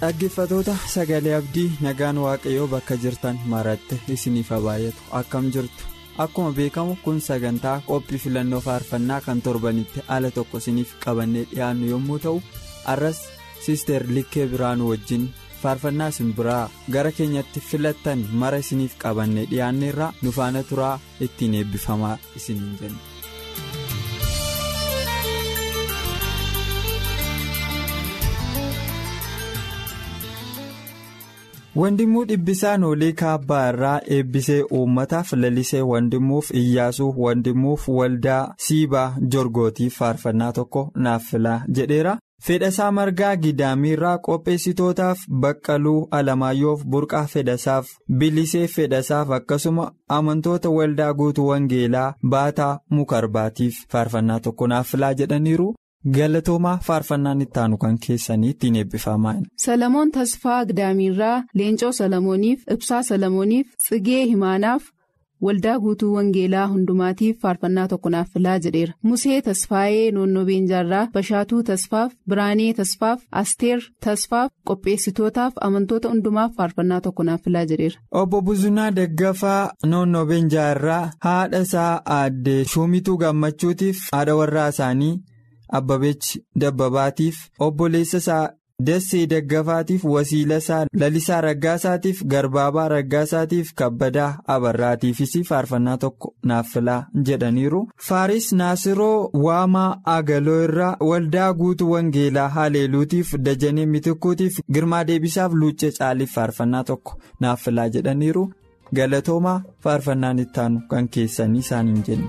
Dhaggeeffatoota sagalee abdii nagaan waaqayyoo bakka jirtan maratti isiniif baay'atu akkam jirtu akkuma beekamu kun sagantaa qophii filannoo faarfannaa kan torbanitti ala tokko isiniif qabannee dhiyaannu yommuu ta'u arras siister likkee biraanuu wajjin faarfannaa isin biraa gara keenyatti filattan mara isiniif qabannee dhiyaanneerraa nu faana turaa ittiin eebbifamaa isiniin jenna. Wandimuu Dhibbisaan olii kaabbaa irraa eebbisee uummataaf lalisee wandimuuf iyyaasuu wandimuuf waldaa siibaa jorgootiif faarfannaa tokko naaf filaa jedheera. Fedhasaa margaa gidaamiirraa qopheessitootaaf baqqaluu alamaayyoof burqaa fedhasaaf bilisee fedhasaaf akkasuma amantoota waldaa guutuu wangeelaa baataa mukarbaatiif faarfannaa tokko naaf filaa jedhaniiru. Galatoomaa faarfannaan itti aanu kan keessanii ittiin eebbifamaa Salamoon Tasfaa Gidaamiirraa Leencoo Salamooniif Ibsaa Salamooniif Tsigee Himaanaaf Waldaa Guutuu Wangeelaa Hundumaatiif faarfannaa tokko naaf filaa jedheera. Musee Tasfaayee Noonnoo Beenjaarraa Bashaatuu Tasfaaf Biraanee Tasfaaf Asteer Tasfaaf qopheessitootaaf amantoota hundumaaf faarfannaa tokko naaf filaa jedheera. Obbo Buzunaa Daggafaa Noonnoo Beenjaarraa haadha isaa aaddee Shumituu Gammachuutiif haadha warraa isaanii. Abbabeechi Dabbabaatiif obboleessa isaa Dassee Daggafaatiif wasiila isaa Lalisaa Raggaasaatiif Garbaabaa Raggaasaatiif Kabbadaa Abarraatiifis faarfannaa tokko naaf filaa jedhaniiru. Faaris Naasiroo Waamaa Agaloo irraa waldaa guutuu Wangeelaa Haleeluutiif Dajanee Mitikkuutiif Girmaa Deebisaaf Luuccee Caaliif faarfannaa tokko naaf filaa jedhaniiru. Galatoomaa faarfannaan ittaanu kan keessanii isaaniin jenna.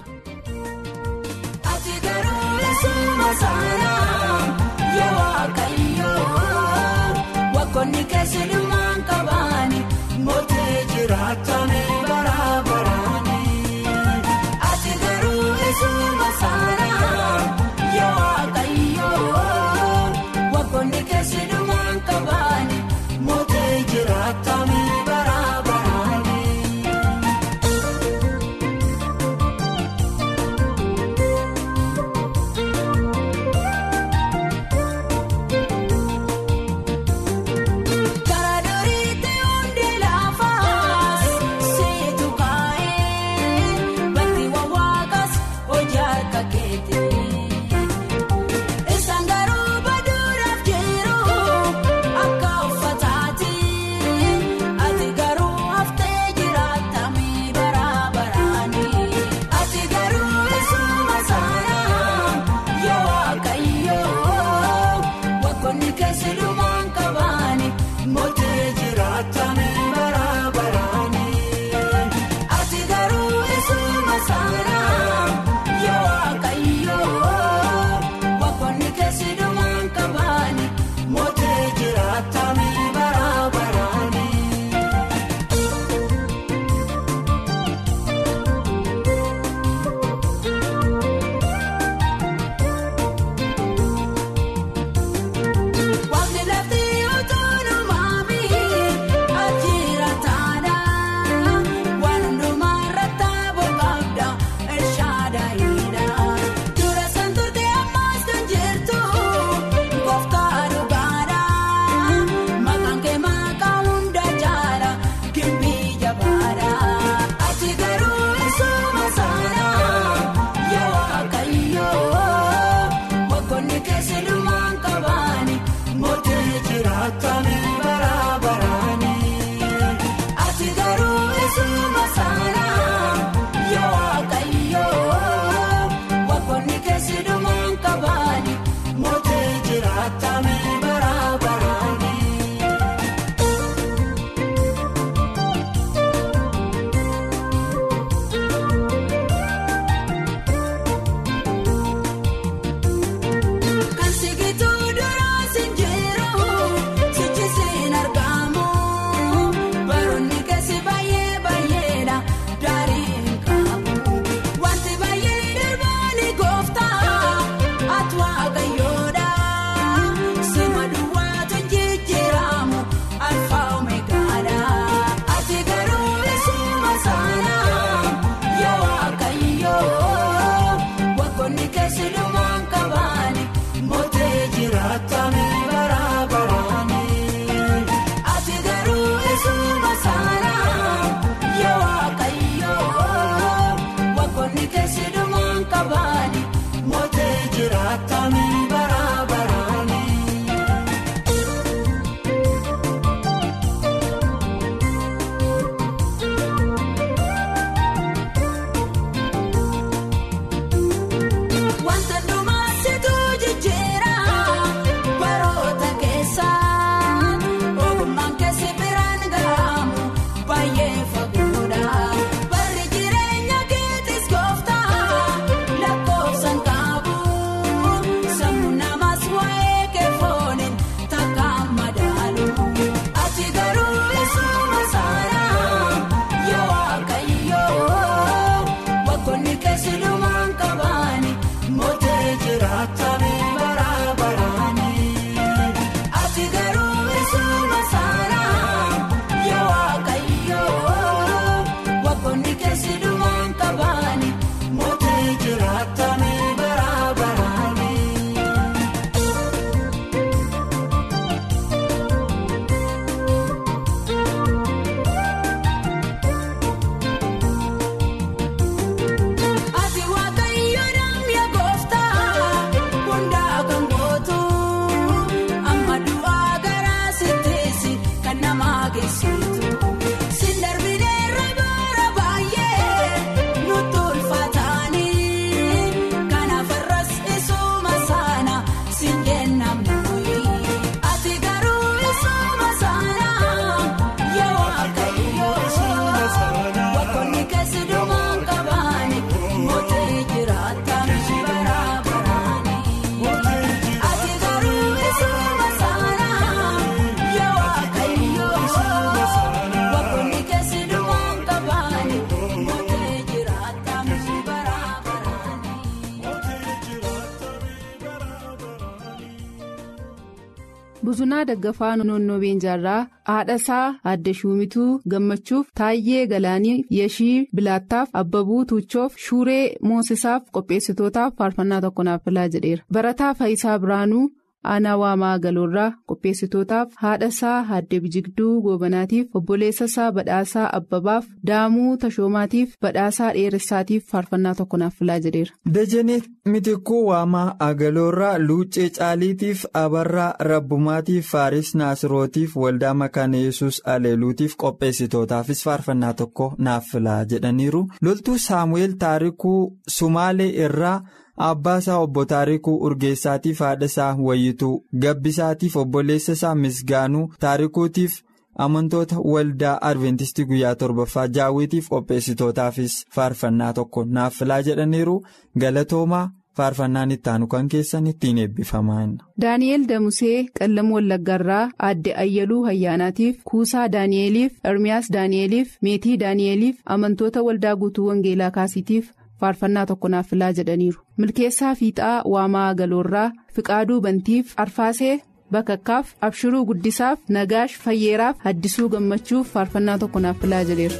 Daggafaa Noonnoo Beenjaarraa haadha isaa Aadde Shumituu Gammachuuf Taayyee Galaanii Yeshii Bilaattaaf Abbabuu Tuuchoof Shuuree Moosisaaf qopheessitootaaf faarfannaa tokko naaf filaa jedheera. Barataa Faayisaa Biraanuu Aanaa Waamaa Galoorraa qopheessitootaaf haadha isaa Aadde Bijigduu Goobanaatiif obboleessa isaa Badhaasaa Abbabaaf Daamuu Tashoomaatiif Badhaasaa Dheeressaatiif faarfannaa tokko naaf filaa jedheera. Dajanee Mitikuu Waamaa Agaloorraa Luuccee Caaliitiif Abarraa Rabbumaatiif Faaris Naasirootiif Waldaa Makaana Yesuus Aleeluutiif qopheessitootaafis faarfannaa tokko naaf filaa jedhaniiru. Loltuu Saamu'eel Taarikuu Sumaalee irraa. Abbaa isaa obbo Taarikuu Urgeessaatiif haadha isaa Wayyituu Gabbisaatiif obboleessa isaa Misgaanuu Taarikuutiif amantoota waldaa Adventistii guyyaa torbaffaa jaawwitiif qopheessitootaafis faarfannaa tokko naaf filaa jedhaniiru galatoomaa faarfannaan ittaanu kan keessan ittiin eebbifaman. Daani'eel Damusee Qallam Wallaggarraa Aadde Ayyaluu Hayyaanaatiif Kuusaa Daani'eliif Ermiyaas Daani'eliif Meetii Daani'eliif amantoota waldaa guutuu Wangeelaa Kaasiitiif. Faarfannaa tokko naaf filaa jedhaniiru. Milkeessaa fiixaa waamaa galoorraa fiqaaduu bantiif arfaasee bakakkaaf abshiruu guddisaaf nagaash fayyeeraaf haddisuu gammachuuf faarfannaa tokko naaf filaa jedheera.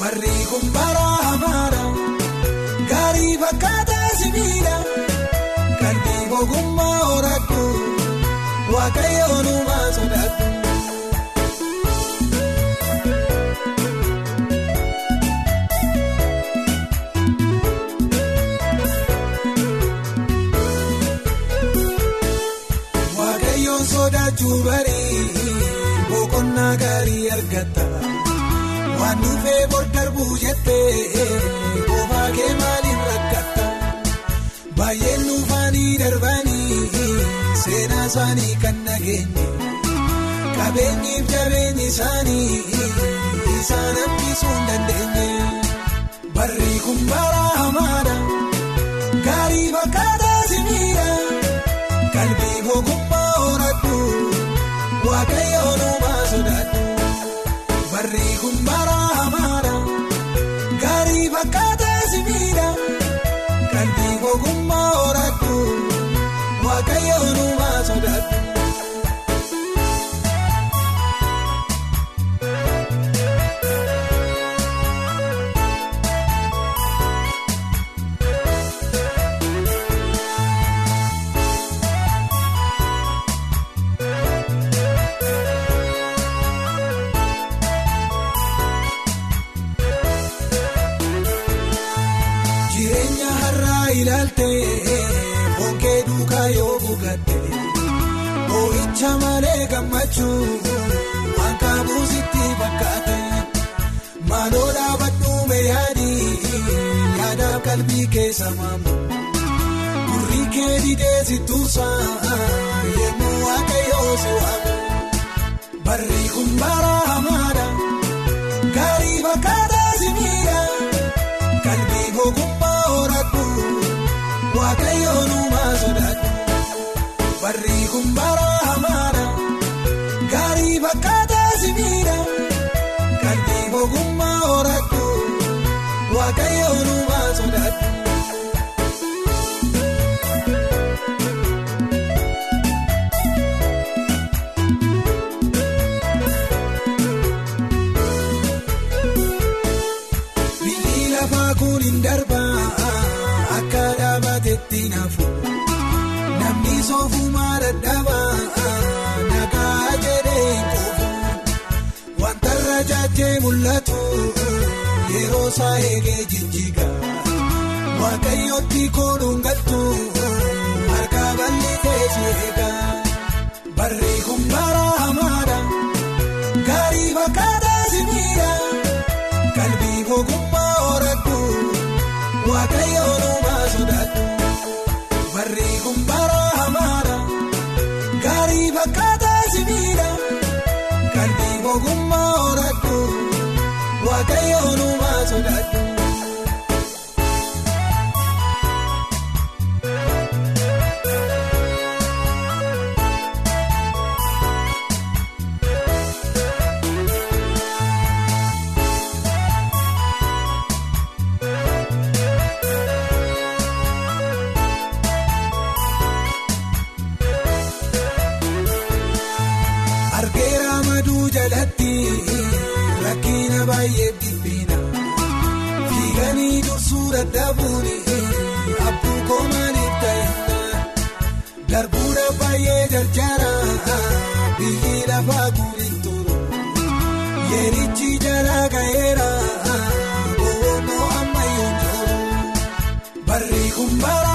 Barri kun waan dhufee bor darbuu jettee boobaa kee maaliif rakkatta. Baay'een nuufanii darbanii seenaa isaanii kan nageenye qabeenyiif jabeenyi isaanii isaan hambisuu hin dandeenye barri kun bara hamaadha gaarii fakkaataa simiidha qalbii ogummaa horattu waaqayyoon barri kun bara yeroo isaa eegee jijjiga. Waaqayyootti kooluun galtu harka bal'itee si eega barri kun bara hamaadha gaarii fakkaataa si miidha qalbii ogummaa horattu waaqayyoon uumaa sodaattu barri kun bara hamaadha gaarii fakkaataa si miidha qalbii ogummaa biyyi lafaa guurin turu yeerichi jalaa ga'eera boonoo ammayyoon jiru barri kun bara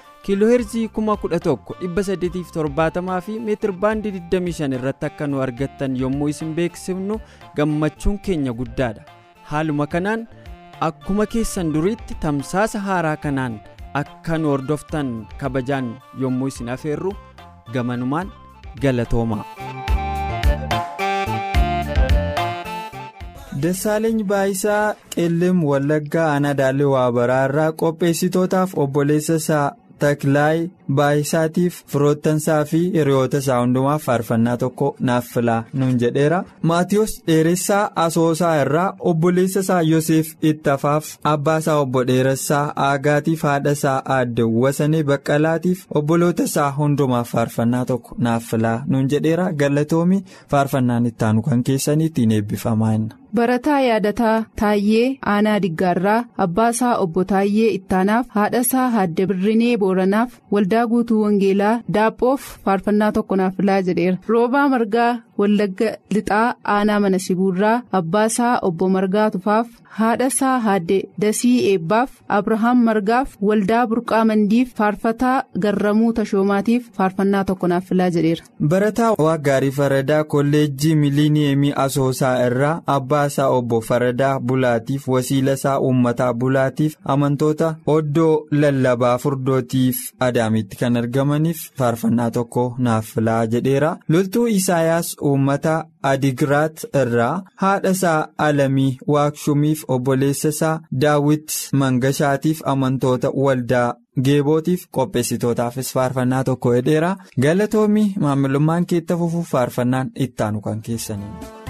Kiilooheerzii 11,870 fi meetir baandii 25 irratti akka nu argattan yommuu isin beeksifnu gammachuun keenya guddaadha haaluma kanaan akkuma keessan duriitti tamsaasa haaraa kanaan akka nu hordoftan kabajaan yommuu isin afeerru gamanumaan galatoomaa. Dassaaleny Baayisaa Qilleem Wallaggaa Anadaalee Waabaraa irraa qopheessitootaaf obboleessa isaa Taklaay Baayisaatiif firoottansaa fi hiriyoota isaa hundumaaf faarfannaa tokko naaf filaa nuun jedheera. Maatiyus Dheeressaa Asoosaa irraa obboleessa isaa Yoseef Ittafaaf abbaa isaa obbo Dheeressaa Aagaatiif haadha isaa Aadde Wasanee Baqqalaatiif obboloota isaa hundumaaf faarfannaa tokko naaf filaa nuun jedheera. Galatoomi faarfannaan ittaanu kan keessanii ittiin eebbifamaa jenna. Barataa yaadataa Taayyee Aanaa Diggaarraa Abbaasaa Obbo Taayyee Ittaanaaf Haadhasaa Haadde Birrinee Booranaaf Waldaa Guutuu Wangeelaa Daaphoof faarfannaa tokko naaf filaa jedheera. Roobaa Margaa Wallagga Lixaa Aanaa Mana Sibuurraa Abbaasaa Obbo Margaa Tufaaf Haadhasaa Haadde Dasii Eebbaaf Abrahaam Margaaf Waldaa Burqaa Mandiif Faarfataa Garramuu Tashoomaatiif faarfannaa tokko naaf filaa jedheera. Barataa Waaggaarii Faradaa Kolleejjii Miliiniyeemii Asoosaa irraa abbaa isaa obbo Faradaa Bulaatiif wasiila isaa uummataa Bulaatiif amantoota oddoo lallabaa furdootiif adaamitti kan argamaniif faarfannaa tokko naaf filaa jedheera. Loltuu Isaayaas uummata Adigiraat irraa haadha isaa Alamii Waakshumiif obboleessa isaa Daawit Mangashaatiif amantoota waldaa. geebootiif qopheessitootaafis faarfannaa tokko jedheera galatoomii maamilummaan keetta fufuuf faarfannaan ittaanu kan keessanii.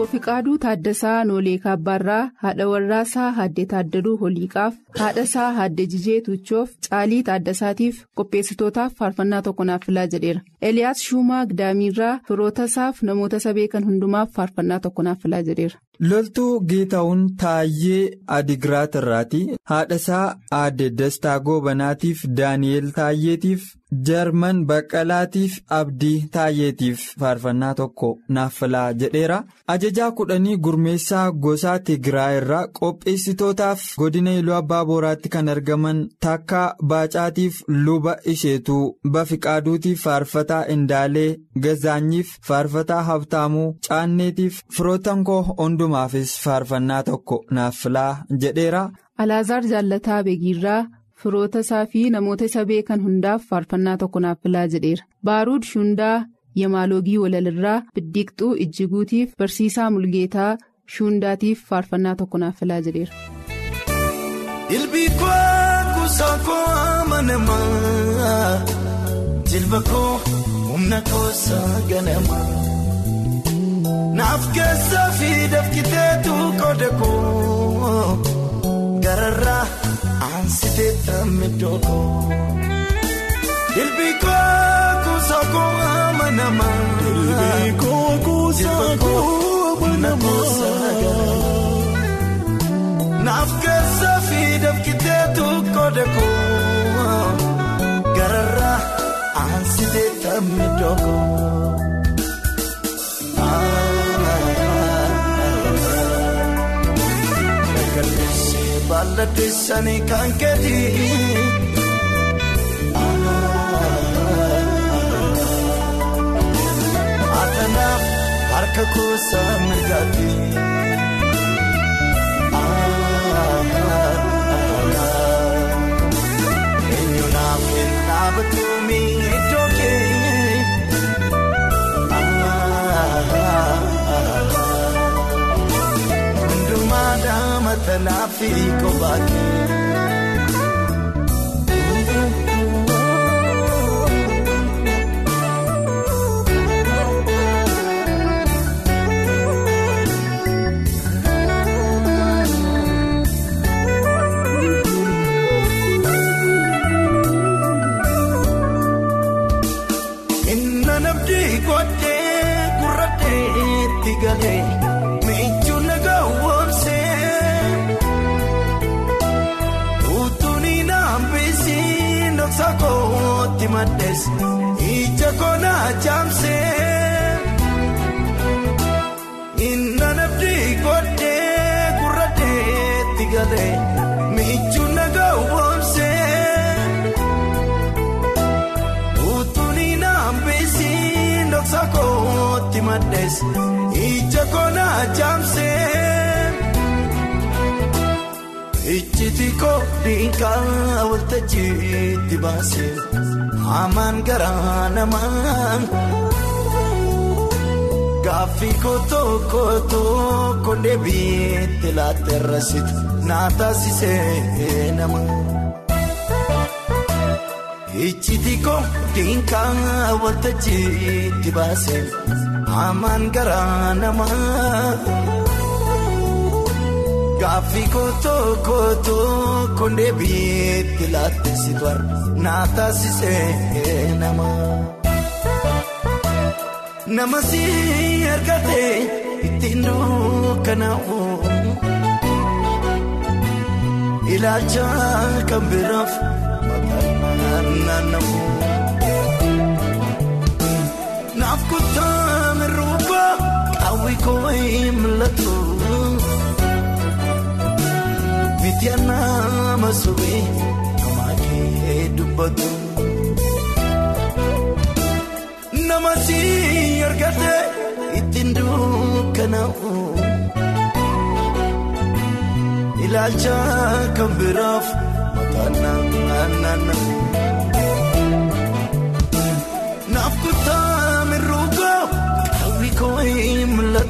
Obbo Fiqaaduu Taaddasaa Noolee Kaabbaarraa haadha warraasaa Haaddee Taaddaluu Holiiqaaf haadha isaa Haaddee Jijee Tuuchoof Caalii Taaddasaatiif qopheessitootaaf faarfannaa tokko naaf filaa jedheera. Eliyaas Shuumaa Gidaamiirraa firoota isaaf namoota sabee kan hundumaaf faarfannaa tokko naaf filaa jedheera. Loltuu Geetaawun Taayyee Adigiraat irraati. Haadha isaa Aadde Dastaa Goobanaatiif Daani'eel Taayyeetiif Jarman Baqqalaatiif Abdii Taayyeetiif faarfannaa tokko naaf filaa jedheera. Ajajaa kudhanii gurmeessaa gosaa Tigiraa irraa qopheessitootaaf godina Iluu Abbaa Booraatti kan argaman takka Baacaatiif luba isheetuu Bafiqaaduutiif faarfataa Indaalee Gazaanyiif faarfataa Habtaamuu Caanneetiif firoottan koo hundumaafis faarfannaa tokko naaf filaa jedheera. Alaazaar Jaallataa Beegiirraa firoota isaa fi namoota isa beekan hundaaf faarfannaa tokko naaf filaa jedheera. Baaruud Shundaa Yamaaloogii Walalirraa Biddiiqxuu Ijjiguutiif Barsiisaa Mulgeetaa Shundaatiif faarfannaa tokko naaf filaa jedheera. Naaf keessaa fi dafkiteetu qooda koo gararraa aansitee tammidoo koo ilbii koo kuusaa koo amanamaa ilbii koo kuusaa koo ganamaa. Naaf keessa fi dafkiteetu qooda koo gararraa aansitee tammee dhooko. Baalladheessanii kan keeti. Atanaaf harka kuusaa mirgaati. Eenyuunaaf hin dhaabatuumi daamatanaa fi kophaa kee. Jaamsee inna nabdi godhee gurraadheetti galee miiccuu nagaa woomsee. utuuni naambisiin dhoksa kootti maddees ija koonaa jaamsee ijjiti koo dhiingaa waltajjiitti baasee hamaan garaa namaa gaaffii kootoo kootoo kondee biitti laatteerrasitu naa taasisee namaa. Ijjiti koo dhiingaa waltajjiitti baasee hamaan garaa namaa gaaffii kootoo kootoo kondee biitti laatteessitu naa taasisee namaa. Nama si argatee ittiin dukkanaa'u ilaalcha kan biraaf. Naaf kutaa mirruuba hawwi koo hin mul'atu. Miti nama sobee nama kee dubbatu. Nama si argate ittiin dukkanaa'u. Ilaalcha kan biraaf mataanaa. Naaf kutaa mirruuba hawwi koo hin mul'atu.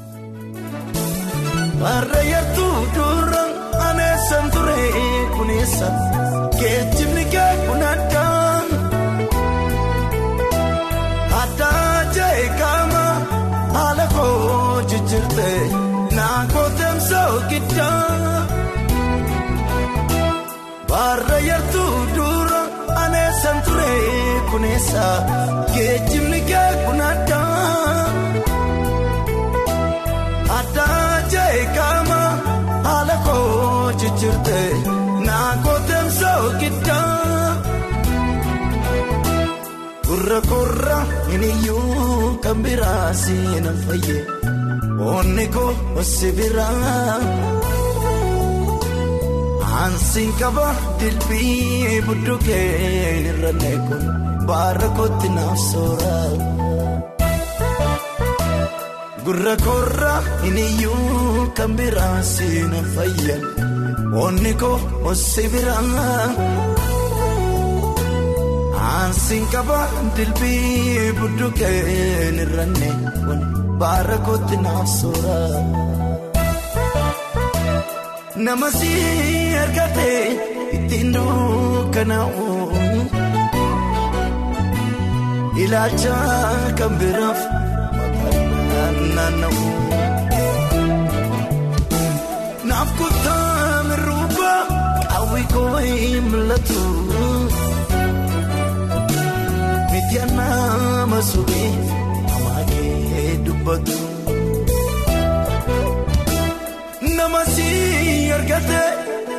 Warra yartuu dura aneessan ture kuneessa geejjibni kee kun addaa addaa jee qaama haala koo jijjiirte naakoo teemsoo giddaa. Warra yartuu dura aneessan ture kuneessa geejjibni kee kun addaa. Gurra gurra iniyyuu kan biraa seenan fayyee onni koo si biraa. Ansiin qaba dilbii budduukee irra neekun baara kootti naaf sooraa. Gurra korra iniyyuu kan biraa seenan fayyan onni koo osi biraa. Ansiin qaba dilbii budduukeen irra neekun baara kootti naaf sooraa. Nama si argatee ittiin dukkanaa'u. Ilaalcha kan biraaf. Naaf kutaa mirruuba hawwi koo hin mul'atu. Sobee nama kee dubbatu. Nama si argate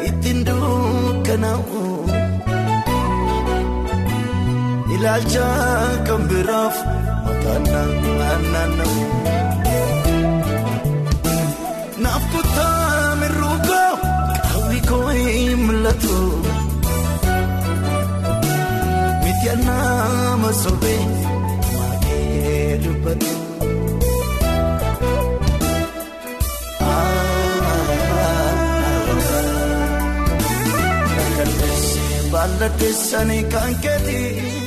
ittiin dukkanaa'u. Ilaalcha kan biraaf mataanaa. Naaf kutaa mirruuba hawwi koo hin mul'atu. Miti nama kee dubbatu. Kan teessee baala teessanii kan keeti.